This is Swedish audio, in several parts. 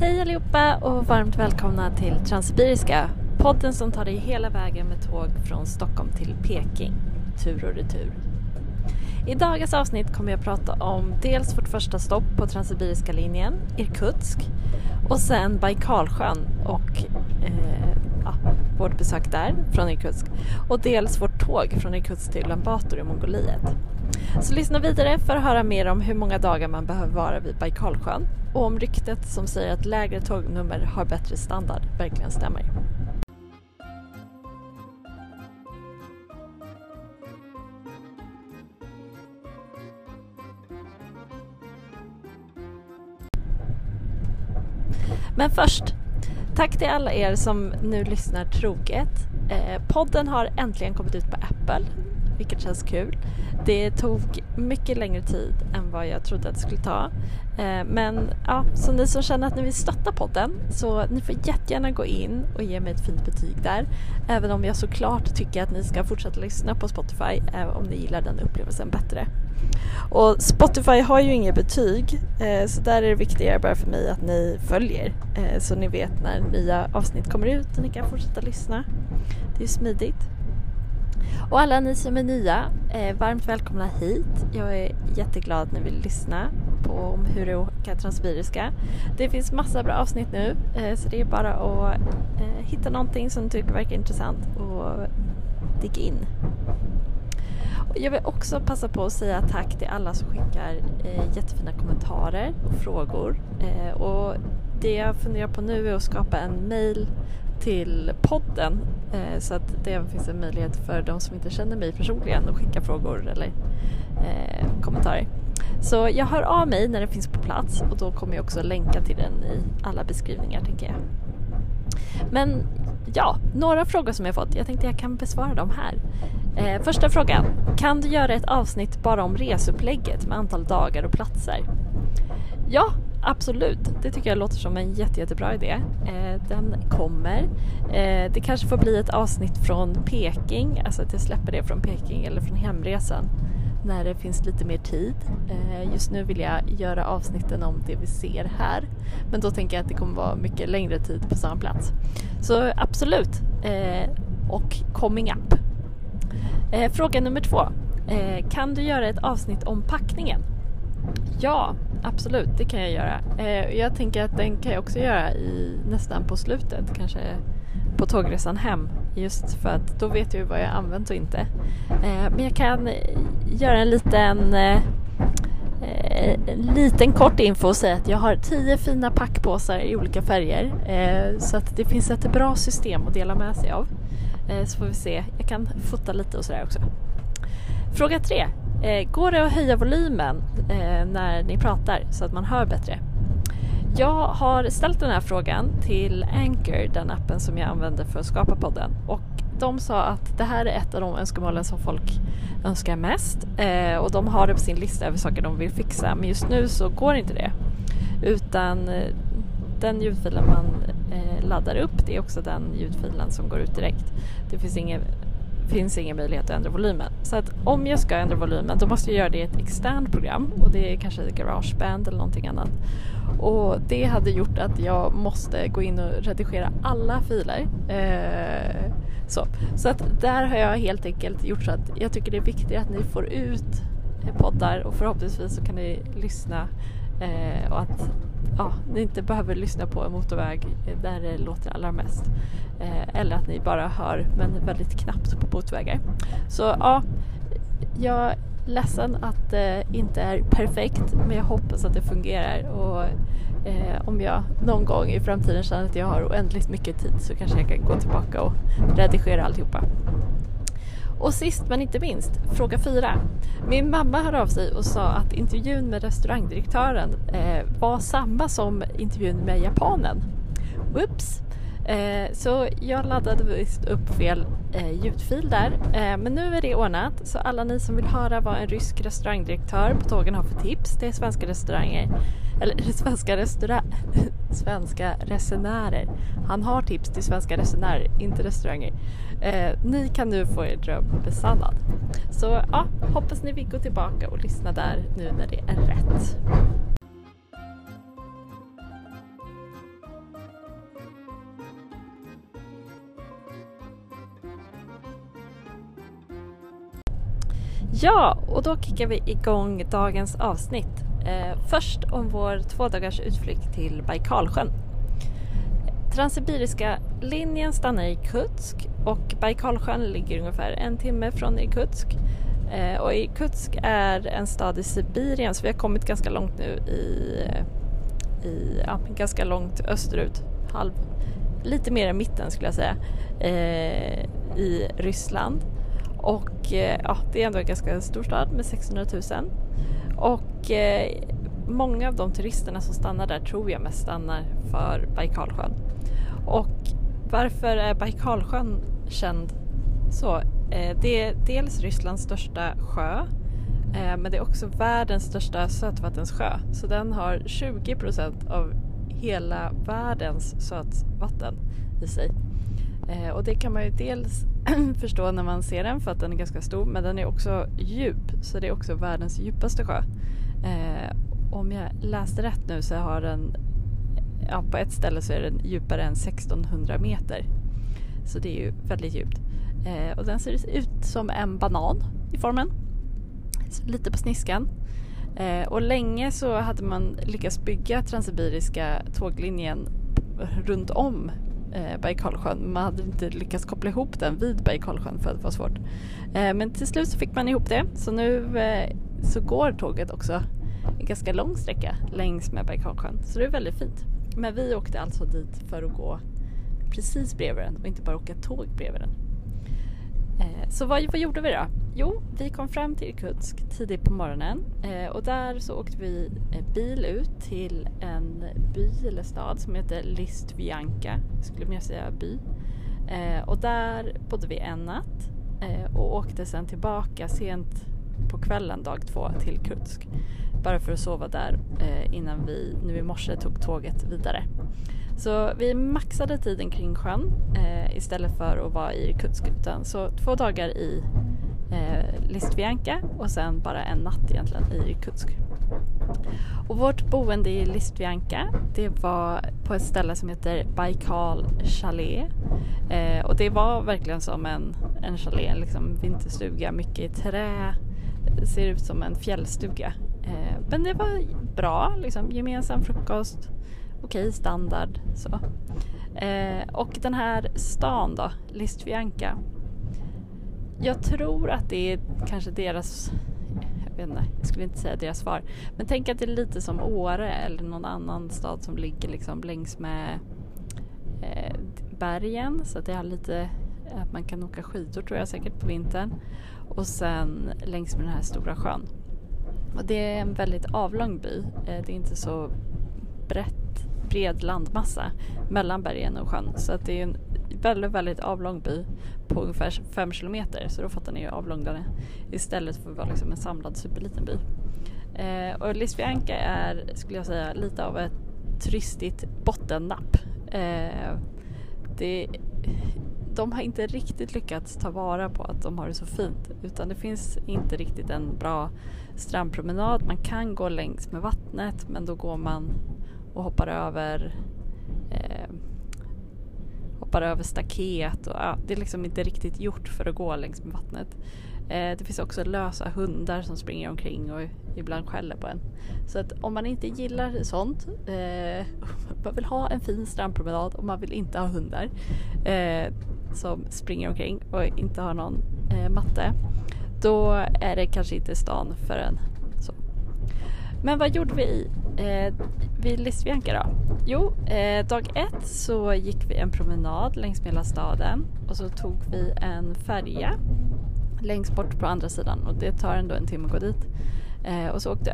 Hej allihopa och varmt välkomna till Transsibiriska. Podden som tar dig hela vägen med tåg från Stockholm till Peking. Tur och retur. I dagens avsnitt kommer jag prata om dels vårt första stopp på Transsibiriska linjen, Irkutsk, och sen Baikalsjön och eh, ja, vårt besök där från Irkutsk. Och dels vårt tåg från Irkutsk till Ulaanbaatar i Mongoliet. Så lyssna vidare för att höra mer om hur många dagar man behöver vara vid Baikalsjön och om ryktet som säger att lägre tågnummer har bättre standard verkligen stämmer. Men först, tack till alla er som nu lyssnar troget. Eh, podden har äntligen kommit ut på Apple, vilket känns kul. Det tog mycket längre tid än vad jag trodde att det skulle ta. Eh, men ja, så ni som känner att ni vill stötta podden så ni får jättegärna gå in och ge mig ett fint betyg där. Även om jag såklart tycker att ni ska fortsätta lyssna på Spotify eh, om ni gillar den upplevelsen bättre. Och Spotify har ju inget betyg eh, så där är det viktigare bara för mig att ni följer så ni vet när nya avsnitt kommer ut och ni kan fortsätta lyssna. Det är smidigt. Och alla ni som är nya, eh, varmt välkomna hit. Jag är jätteglad att ni vill lyssna på om hur det åka transsibiriska. Det finns massa bra avsnitt nu eh, så det är bara att eh, hitta någonting som du tycker verkar intressant och digga in. Och jag vill också passa på att säga tack till alla som skickar eh, jättefina kommentarer och frågor. Eh, och det jag funderar på nu är att skapa en mail till podden eh, så att det finns en möjlighet för de som inte känner mig personligen att skicka frågor eller eh, kommentarer. Så jag hör av mig när den finns på plats och då kommer jag också länka till den i alla beskrivningar tänker jag. Men ja, några frågor som jag fått. Jag tänkte jag kan besvara dem här. Eh, första frågan. Kan du göra ett avsnitt bara om resupplägget med antal dagar och platser? Ja, Absolut, det tycker jag låter som en jätte, jättebra idé. Eh, den kommer. Eh, det kanske får bli ett avsnitt från Peking, alltså att jag släpper det från Peking eller från hemresan när det finns lite mer tid. Eh, just nu vill jag göra avsnitten om det vi ser här men då tänker jag att det kommer vara mycket längre tid på samma plats. Så absolut, och coming up. Fråga nummer två. Kan du göra ett avsnitt om packningen? Ja, absolut, det kan jag göra. Eh, jag tänker att den kan jag också göra i, nästan på slutet, kanske på tågresan hem. Just för att då vet jag ju vad jag använt och inte. Eh, men jag kan göra en liten eh, en liten kort info och säga att jag har tio fina packpåsar i olika färger så att det finns ett bra system att dela med sig av. Så får vi se, jag kan fota lite och sådär också. Fråga tre. Eh, går det att höja volymen eh, när ni pratar så att man hör bättre? Jag har ställt den här frågan till Anchor, den appen som jag använder för att skapa podden. Och de sa att det här är ett av de önskemålen som folk önskar mest. Eh, och de har det på sin lista över saker de vill fixa. Men just nu så går inte det. Utan eh, den ljudfilen man eh, laddar upp, det är också den ljudfilen som går ut direkt. Det finns ingen finns ingen möjlighet att ändra volymen. Så att om jag ska ändra volymen då måste jag göra det i ett externt program och det är kanske Garageband eller någonting annat. Och det hade gjort att jag måste gå in och redigera alla filer. Eh, så. så att där har jag helt enkelt gjort så att jag tycker det är viktigt att ni får ut poddar och förhoppningsvis så kan ni lyssna eh, och att ja, ni inte behöver lyssna på en motorväg eh, där det låter allra mest. Eh, eller att ni bara hör men väldigt knappt på motorvägar. Så ja, jag är ledsen att det inte är perfekt men jag hoppas att det fungerar och eh, om jag någon gång i framtiden känner att jag har oändligt mycket tid så kanske jag kan gå tillbaka och redigera alltihopa. Och sist men inte minst, fråga fyra. Min mamma hörde av sig och sa att intervjun med restaurangdirektören eh, var samma som intervjun med japanen. Whoops! Eh, så jag laddade visst upp fel eh, ljudfil där. Eh, men nu är det ordnat. Så alla ni som vill höra vad en rysk restaurangdirektör på tågen har för tips till svenska restauranger eller svenska restaurang svenska resenärer. Han har tips till svenska resenärer, inte restauranger. Eh, ni kan nu få er dröm besannad. Så ja, hoppas ni vill gå tillbaka och lyssna där nu när det är rätt. Ja, och då kickar vi igång dagens avsnitt. Eh, först om vår två dagars utflykt till Baikalsjön. Transsibiriska linjen stannar i Irkutsk och Baikalsjön ligger ungefär en timme från Irkutsk. Eh, och Irkutsk är en stad i Sibirien så vi har kommit ganska långt nu i, i ja, ganska långt österut. Halv, lite mer i mitten skulle jag säga. Eh, I Ryssland. Och eh, ja, det är ändå en ganska stor stad med 600 000. Och eh, många av de turisterna som stannar där tror jag mest stannar för Baikalsjön. Och varför är Baikalsjön känd så? Eh, det är dels Rysslands största sjö eh, men det är också världens största sötvattenssjö. Så den har 20 procent av hela världens sötvatten i sig. Eh, och det kan man ju dels förstå när man ser den för att den är ganska stor men den är också djup så det är också världens djupaste sjö. Eh, om jag läste rätt nu så har den ja, på ett ställe så är den djupare än 1600 meter. Så det är ju väldigt djupt. Eh, och den ser ut som en banan i formen. Så lite på sniskan. Och länge så hade man lyckats bygga Transsibiriska tåglinjen runt om eh, Baikalsjön. Man hade inte lyckats koppla ihop den vid Baikalsjön för att det var svårt. Eh, men till slut så fick man ihop det så nu eh, så går tåget också en ganska lång sträcka längs med Baikalsjön så det är väldigt fint. Men vi åkte alltså dit för att gå precis bredvid den och inte bara åka tåg bredvid den. Eh, så vad, vad, gjorde vi då? Jo, vi kom fram till Irkutsk tidigt på morgonen eh, och där så åkte vi eh, bil ut till en by eller stad som heter Listvjanka, skulle mer säga by. Och där bodde vi en natt och åkte sen tillbaka sent på kvällen dag två till Kutsk. Bara för att sova där eh, innan vi nu i morse tog tåget vidare. Så vi maxade tiden kring sjön eh, istället för att vara i Irkutsk. så två dagar i eh, Listvianka och sen bara en natt egentligen i Irkutsk. Och vårt boende i Listvianka det var på ett ställe som heter Baikal Chalet. Eh, och det var verkligen som en, en chalet, liksom vinterstuga, mycket i trä. Det ser ut som en fjällstuga. Eh, men det var bra, liksom, gemensam frukost okej standard. Så. Eh, och den här stan då, Listvianka. Jag tror att det är kanske deras, jag vet inte, jag skulle inte säga deras svar. Men tänk att det är lite som Åre eller någon annan stad som ligger liksom längs med eh, bergen. Så att det är lite, att man kan åka skidor tror jag säkert på vintern. Och sen längs med den här stora sjön. Det är en väldigt avlång by. Eh, det är inte så brett bred landmassa mellan bergen och sjön. Så att det är en väldigt, väldigt avlång by på ungefär fem kilometer. Så då fattar ni hur avlång den är. Istället för att vara liksom en samlad superliten by. Eh, och Lisvianka är, skulle jag säga, lite av ett turistigt bottennapp. Eh, det, de har inte riktigt lyckats ta vara på att de har det så fint utan det finns inte riktigt en bra strandpromenad. Man kan gå längs med vattnet men då går man och hoppar över eh, hoppar över staket och ja, det är liksom inte riktigt gjort för att gå längs med vattnet. Eh, det finns också lösa hundar som springer omkring och ibland skäller på en. Så att om man inte gillar sånt, eh, man vill ha en fin strandpromenad och man vill inte ha hundar eh, som springer omkring och inte har någon eh, matte, då är det kanske inte stan för en. Så. Men vad gjorde vi eh, vid Listvianka då? Jo, eh, dag ett så gick vi en promenad längs med hela staden och så tog vi en färja längst bort på andra sidan och det tar ändå en timme att gå dit. Eh, och så åkte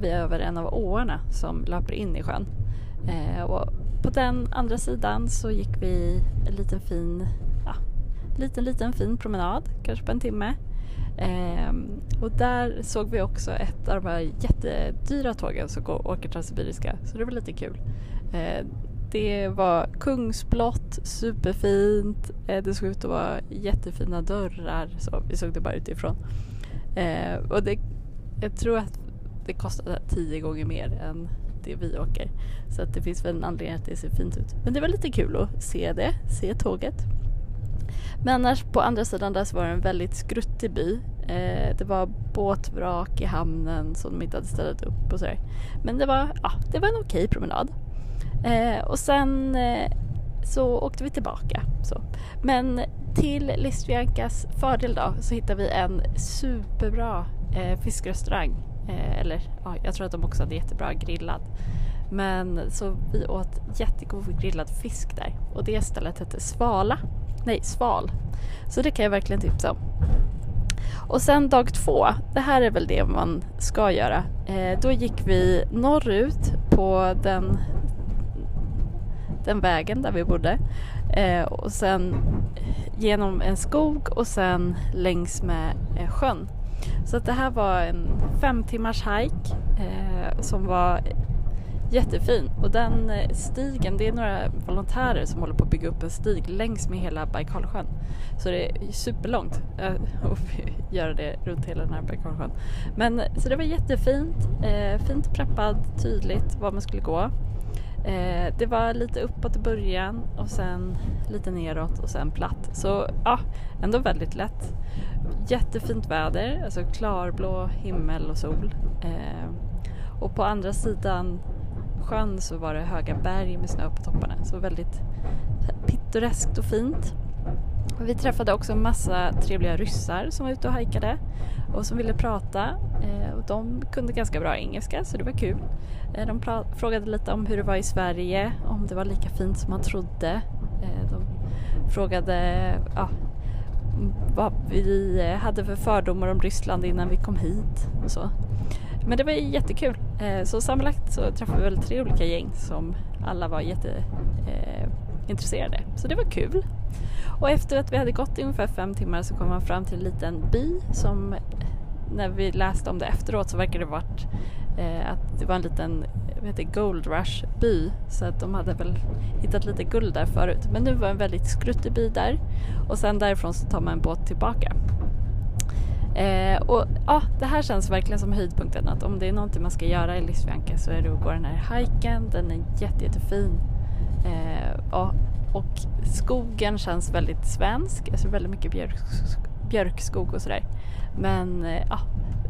vi över en av åarna som löper in i sjön. Eh, och på den andra sidan så gick vi en liten fin, liten liten fin promenad, kanske på en timme. Ehm, och där såg vi också ett av de här jättedyra tågen som går, åker Transsibiriska så det var lite kul. Ehm, det var kungsblått, superfint, ehm, det såg ut att vara jättefina dörrar så vi såg det bara utifrån. Ehm, och det, jag tror att det kostade tio gånger mer än det vi åker. Så att det finns väl en anledning att det ser fint ut. Men det var lite kul att se det, se tåget. Men annars på andra sidan där så var det en väldigt skruttig by. Eh, det var båtvrak i hamnen som de inte hade ställt upp och sådär. Men det var, ja, det var en okej promenad. Eh, och sen eh, så åkte vi tillbaka. Så. Men till Listviankas fördel då så hittade vi en superbra eh, fiskrestaurang. Eh, eller ja, jag tror att de också hade jättebra grillad. Men så vi åt jättegod grillad fisk där och det stället hette Svala. Nej, Sval. Så det kan jag verkligen tipsa om. Och sen dag två, det här är väl det man ska göra. Eh, då gick vi norrut på den, den vägen där vi bodde eh, och sen genom en skog och sen längs med eh, sjön. Så att det här var en fem timmars hike eh, som var jättefin och den eh, stigen, det är några volontärer som håller på att bygga upp en stig längs med hela Baikalsjön. Så det är superlångt eh, att göra det runt hela den här Baikalsjön. Men så det var jättefint, eh, fint preppad, tydligt var man skulle gå. Det var lite uppåt i början och sen lite neråt och sen platt. Så ja, ändå väldigt lätt. Jättefint väder, alltså klarblå himmel och sol. Och på andra sidan sjön så var det höga berg med snö på topparna. Så väldigt pittoreskt och fint. Vi träffade också en massa trevliga ryssar som var ute och hajkade och som ville prata. Eh, och de kunde ganska bra engelska så det var kul. Eh, de frågade lite om hur det var i Sverige, om det var lika fint som man trodde. Eh, de frågade ja, vad vi hade för fördomar om Ryssland innan vi kom hit och så. Men det var jättekul. Eh, så sammanlagt så träffade vi väl tre olika gäng som alla var jätteintresserade. Eh, så det var kul. Och efter att vi hade gått i ungefär fem timmar så kom man fram till en liten by som när vi läste om det efteråt så verkade det varit eh, att det var en liten vad heter, Gold Rush by så att de hade väl hittat lite guld där förut. Men nu var det en väldigt skruttig by där och sen därifrån så tar man en båt tillbaka. Eh, och ja, Det här känns verkligen som höjdpunkten. Att om det är någonting man ska göra i Lisvianka så är det att gå den här hiken. Den är jätte, jättefin. Eh, ja, och skogen känns väldigt svensk. Alltså väldigt mycket björk, björkskog och sådär. Men eh, ja,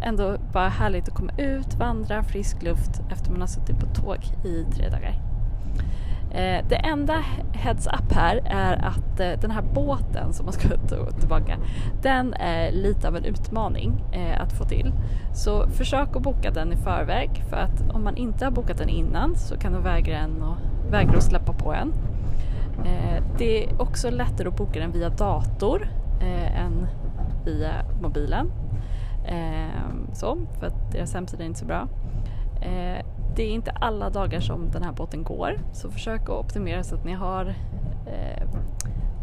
ändå bara härligt att komma ut, vandra, frisk luft efter man har suttit på tåg i tre dagar. Eh, det enda heads up här är att eh, den här båten som man ska ta tillbaka, den är lite av en utmaning eh, att få till. Så försök att boka den i förväg för att om man inte har bokat den innan så kan de vägra, en och, vägra att släppa på en. Eh, det är också lättare att boka den via dator eh, än via mobilen. Eh, så, för att deras hemsida är inte så bra. Det är inte alla dagar som den här båten går så försök att optimera så att ni har eh,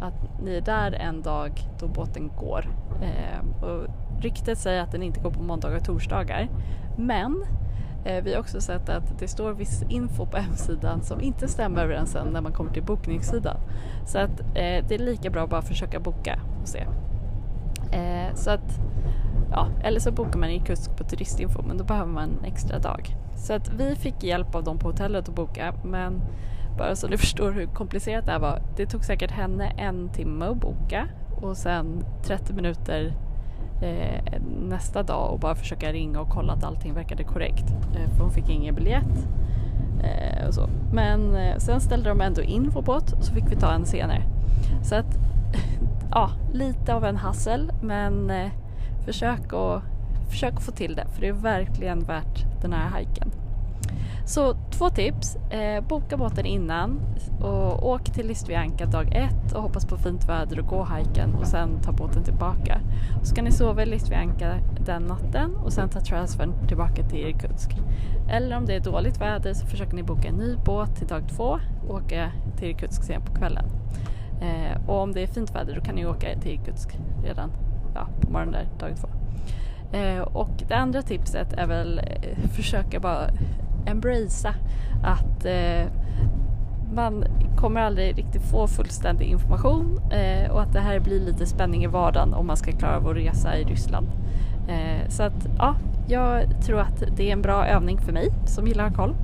att ni är där en dag då båten går. Eh, och ryktet säger att den inte går på måndagar och torsdagar. Men eh, vi har också sett att det står viss info på hemsidan som inte stämmer överens när man kommer till bokningssidan. Så att eh, det är lika bra att bara försöka boka och se. Eh, så att, ja, eller så bokar man i Kusk på turistinfo men då behöver man en extra dag. Så att vi fick hjälp av dem på hotellet att boka men bara så ni förstår hur komplicerat det här var. Det tog säkert henne en timme att boka och sen 30 minuter eh, nästa dag och bara försöka ringa och kolla att allting verkade korrekt. Eh, för hon fick ingen biljett. Eh, och så. Men eh, sen ställde de ändå in vår båt och så fick vi ta en senare. Så att ja, lite av en hassel men eh, försök att försök att få till det för det är verkligen värt den här hajken. Så två tips. Eh, boka båten innan och åk till Listvianka dag ett och hoppas på fint väder och gå hajken och sen ta båten tillbaka. Så ska ni sova i Listvianka den natten och sen ta transfern tillbaka till Irkutsk. Eller om det är dåligt väder så försöker ni boka en ny båt till dag två och åka till Irkutsk sen på kvällen. Eh, och om det är fint väder då kan ni åka till Irkutsk redan ja, på morgonen där, dag två. Eh, och det andra tipset är väl eh, försöka bara embracea att eh, man kommer aldrig riktigt få fullständig information eh, och att det här blir lite spänning i vardagen om man ska klara av att resa i Ryssland. Eh, så att ja, jag tror att det är en bra övning för mig som gillar att ha koll.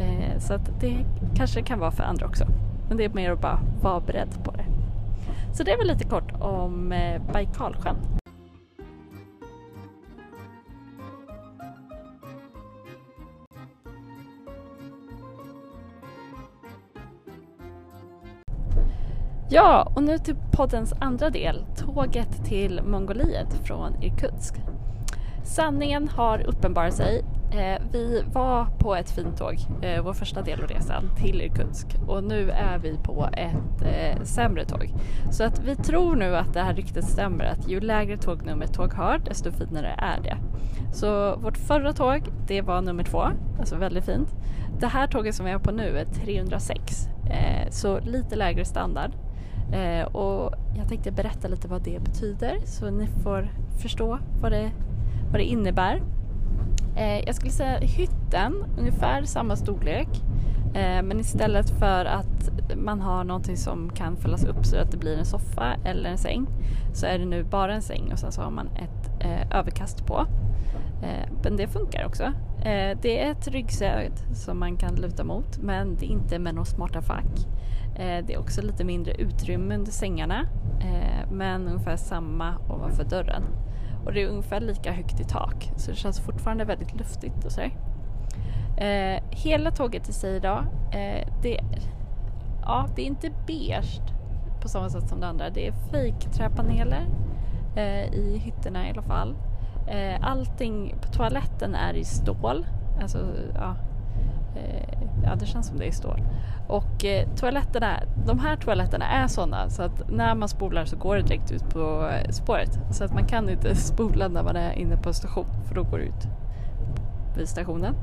Eh, så att det kanske kan vara för andra också. Men det är mer att bara vara beredd på det. Så det var lite kort om eh, Baikalsjön. Ja, och nu till poddens andra del, tåget till Mongoliet från Irkutsk. Sanningen har uppenbarat sig. Eh, vi var på ett fint tåg, eh, vår första del av resan, till Irkutsk och nu är vi på ett eh, sämre tåg. Så att vi tror nu att det här ryktet stämmer att ju lägre tågnummer ett tåg har desto finare är det. Så vårt förra tåg, det var nummer två, alltså väldigt fint. Det här tåget som vi är på nu är 306, eh, så lite lägre standard. Eh, och jag tänkte berätta lite vad det betyder så ni får förstå vad det, vad det innebär. Eh, jag skulle säga hytten, ungefär samma storlek. Eh, men istället för att man har någonting som kan fällas upp så att det blir en soffa eller en säng så är det nu bara en säng och sen så har man ett eh, överkast på. Eh, men det funkar också. Eh, det är ett ryggsäd som man kan luta mot men det är inte med några smarta fack. Eh, det är också lite mindre utrymme under sängarna eh, men ungefär samma ovanför dörren. Och det är ungefär lika högt i tak så det känns fortfarande väldigt luftigt och sådär. Eh, hela tåget i sig idag, eh, det, ja, det är inte beige på samma sätt som det andra. Det är fejkträpaneler eh, i hytterna i alla fall. Eh, allting på toaletten är i stål. Alltså, ja, ja, det känns som det är stål. Och eh, toaletterna, de här toaletterna är sådana så att när man spolar så går det direkt ut på eh, spåret. Så att man kan inte spola när man är inne på en station för då går det ut vid stationen.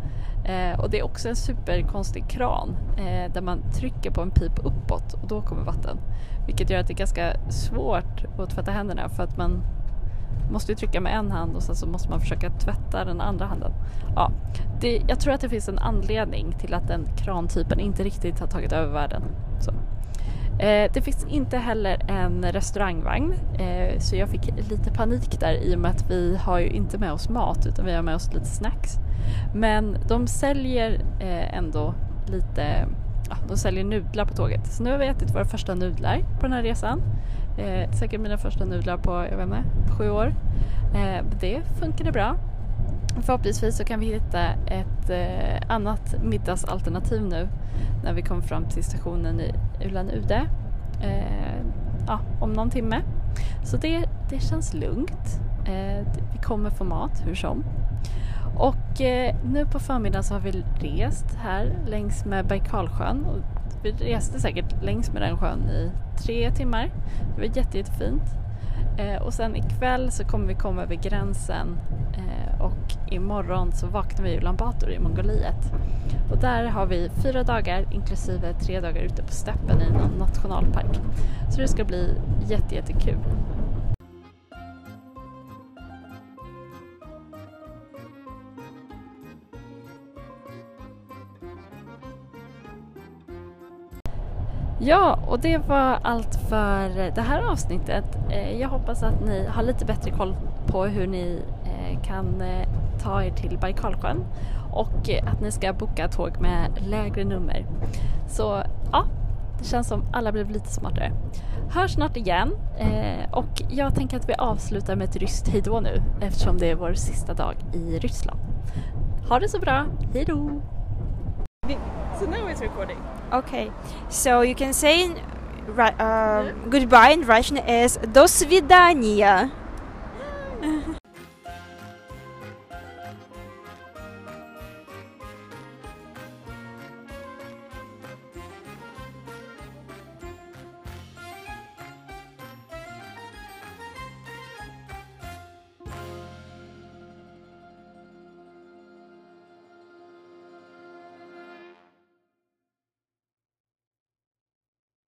Eh, och det är också en superkonstig kran eh, där man trycker på en pip uppåt och då kommer vatten. Vilket gör att det är ganska svårt att tvätta händerna för att man måste ju trycka med en hand och sen så måste man försöka tvätta den andra handen. Ja, det, jag tror att det finns en anledning till att den krantypen inte riktigt har tagit över världen. Så. Eh, det finns inte heller en restaurangvagn eh, så jag fick lite panik där i och med att vi har ju inte med oss mat utan vi har med oss lite snacks. Men de säljer eh, ändå lite, ja, de säljer nudlar på tåget. Så nu har vi ätit våra första nudlar på den här resan. Eh, säkert mina första nudlar på, jag vet inte, sju år. Eh, det funkade bra. Förhoppningsvis så kan vi hitta ett eh, annat middagsalternativ nu när vi kommer fram till stationen i Ulan Ude eh, ja, om någon timme. Så det, det känns lugnt. Eh, vi kommer få mat hur som. Och eh, nu på förmiddagen så har vi rest här längs med Baikalsjön vi reste säkert längs med den sjön i tre timmar. Det var jätte, jättefint. Eh, och sen ikväll så kommer vi komma över gränsen eh, och imorgon så vaknar vi i Ulan Bator i Mongoliet. Och där har vi fyra dagar inklusive tre dagar ute på steppen i någon nationalpark. Så det ska bli jätte. Ja, och det var allt för det här avsnittet. Eh, jag hoppas att ni har lite bättre koll på hur ni eh, kan eh, ta er till Baikalsjön och att ni ska boka tåg med lägre nummer. Så ja, det känns som alla blev lite smartare. Hörs snart igen och jag tänker att vi avslutar med ett ryskt hejdå nu eftersom det är vår sista dag i Ryssland. Ha det så bra, hejdå! So now it's recording. Okay, so you can say uh, yeah. goodbye in Russian is до свидания.